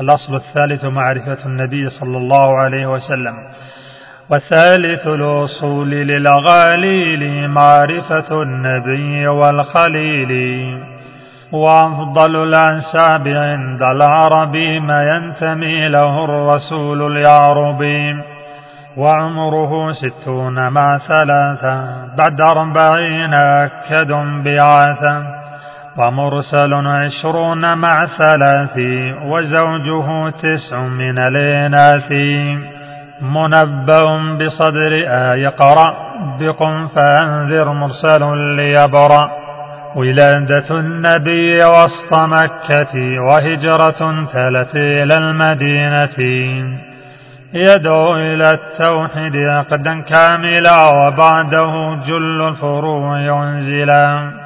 الأصل الثالث معرفة النبي صلى الله عليه وسلم والثالث الوصول للغاليل معرفة النبي والخليل وأفضل الأنساب عند العرب ما ينتمي له الرسول اليعربي وعمره ستون مع ثلاثة بعد أربعين أكد بعاثة ومرسل عشرون مع ثلاث وزوجه تسع من الإناث. منبأ بصدر آية قرأ بقم فأنذر مرسل ليبرأ. ولادة النبي وسط مكة وهجرة تلت إلى المدينة. يدعو إلى التوحيد عقدا كاملا وبعده جل الفروع ينزلا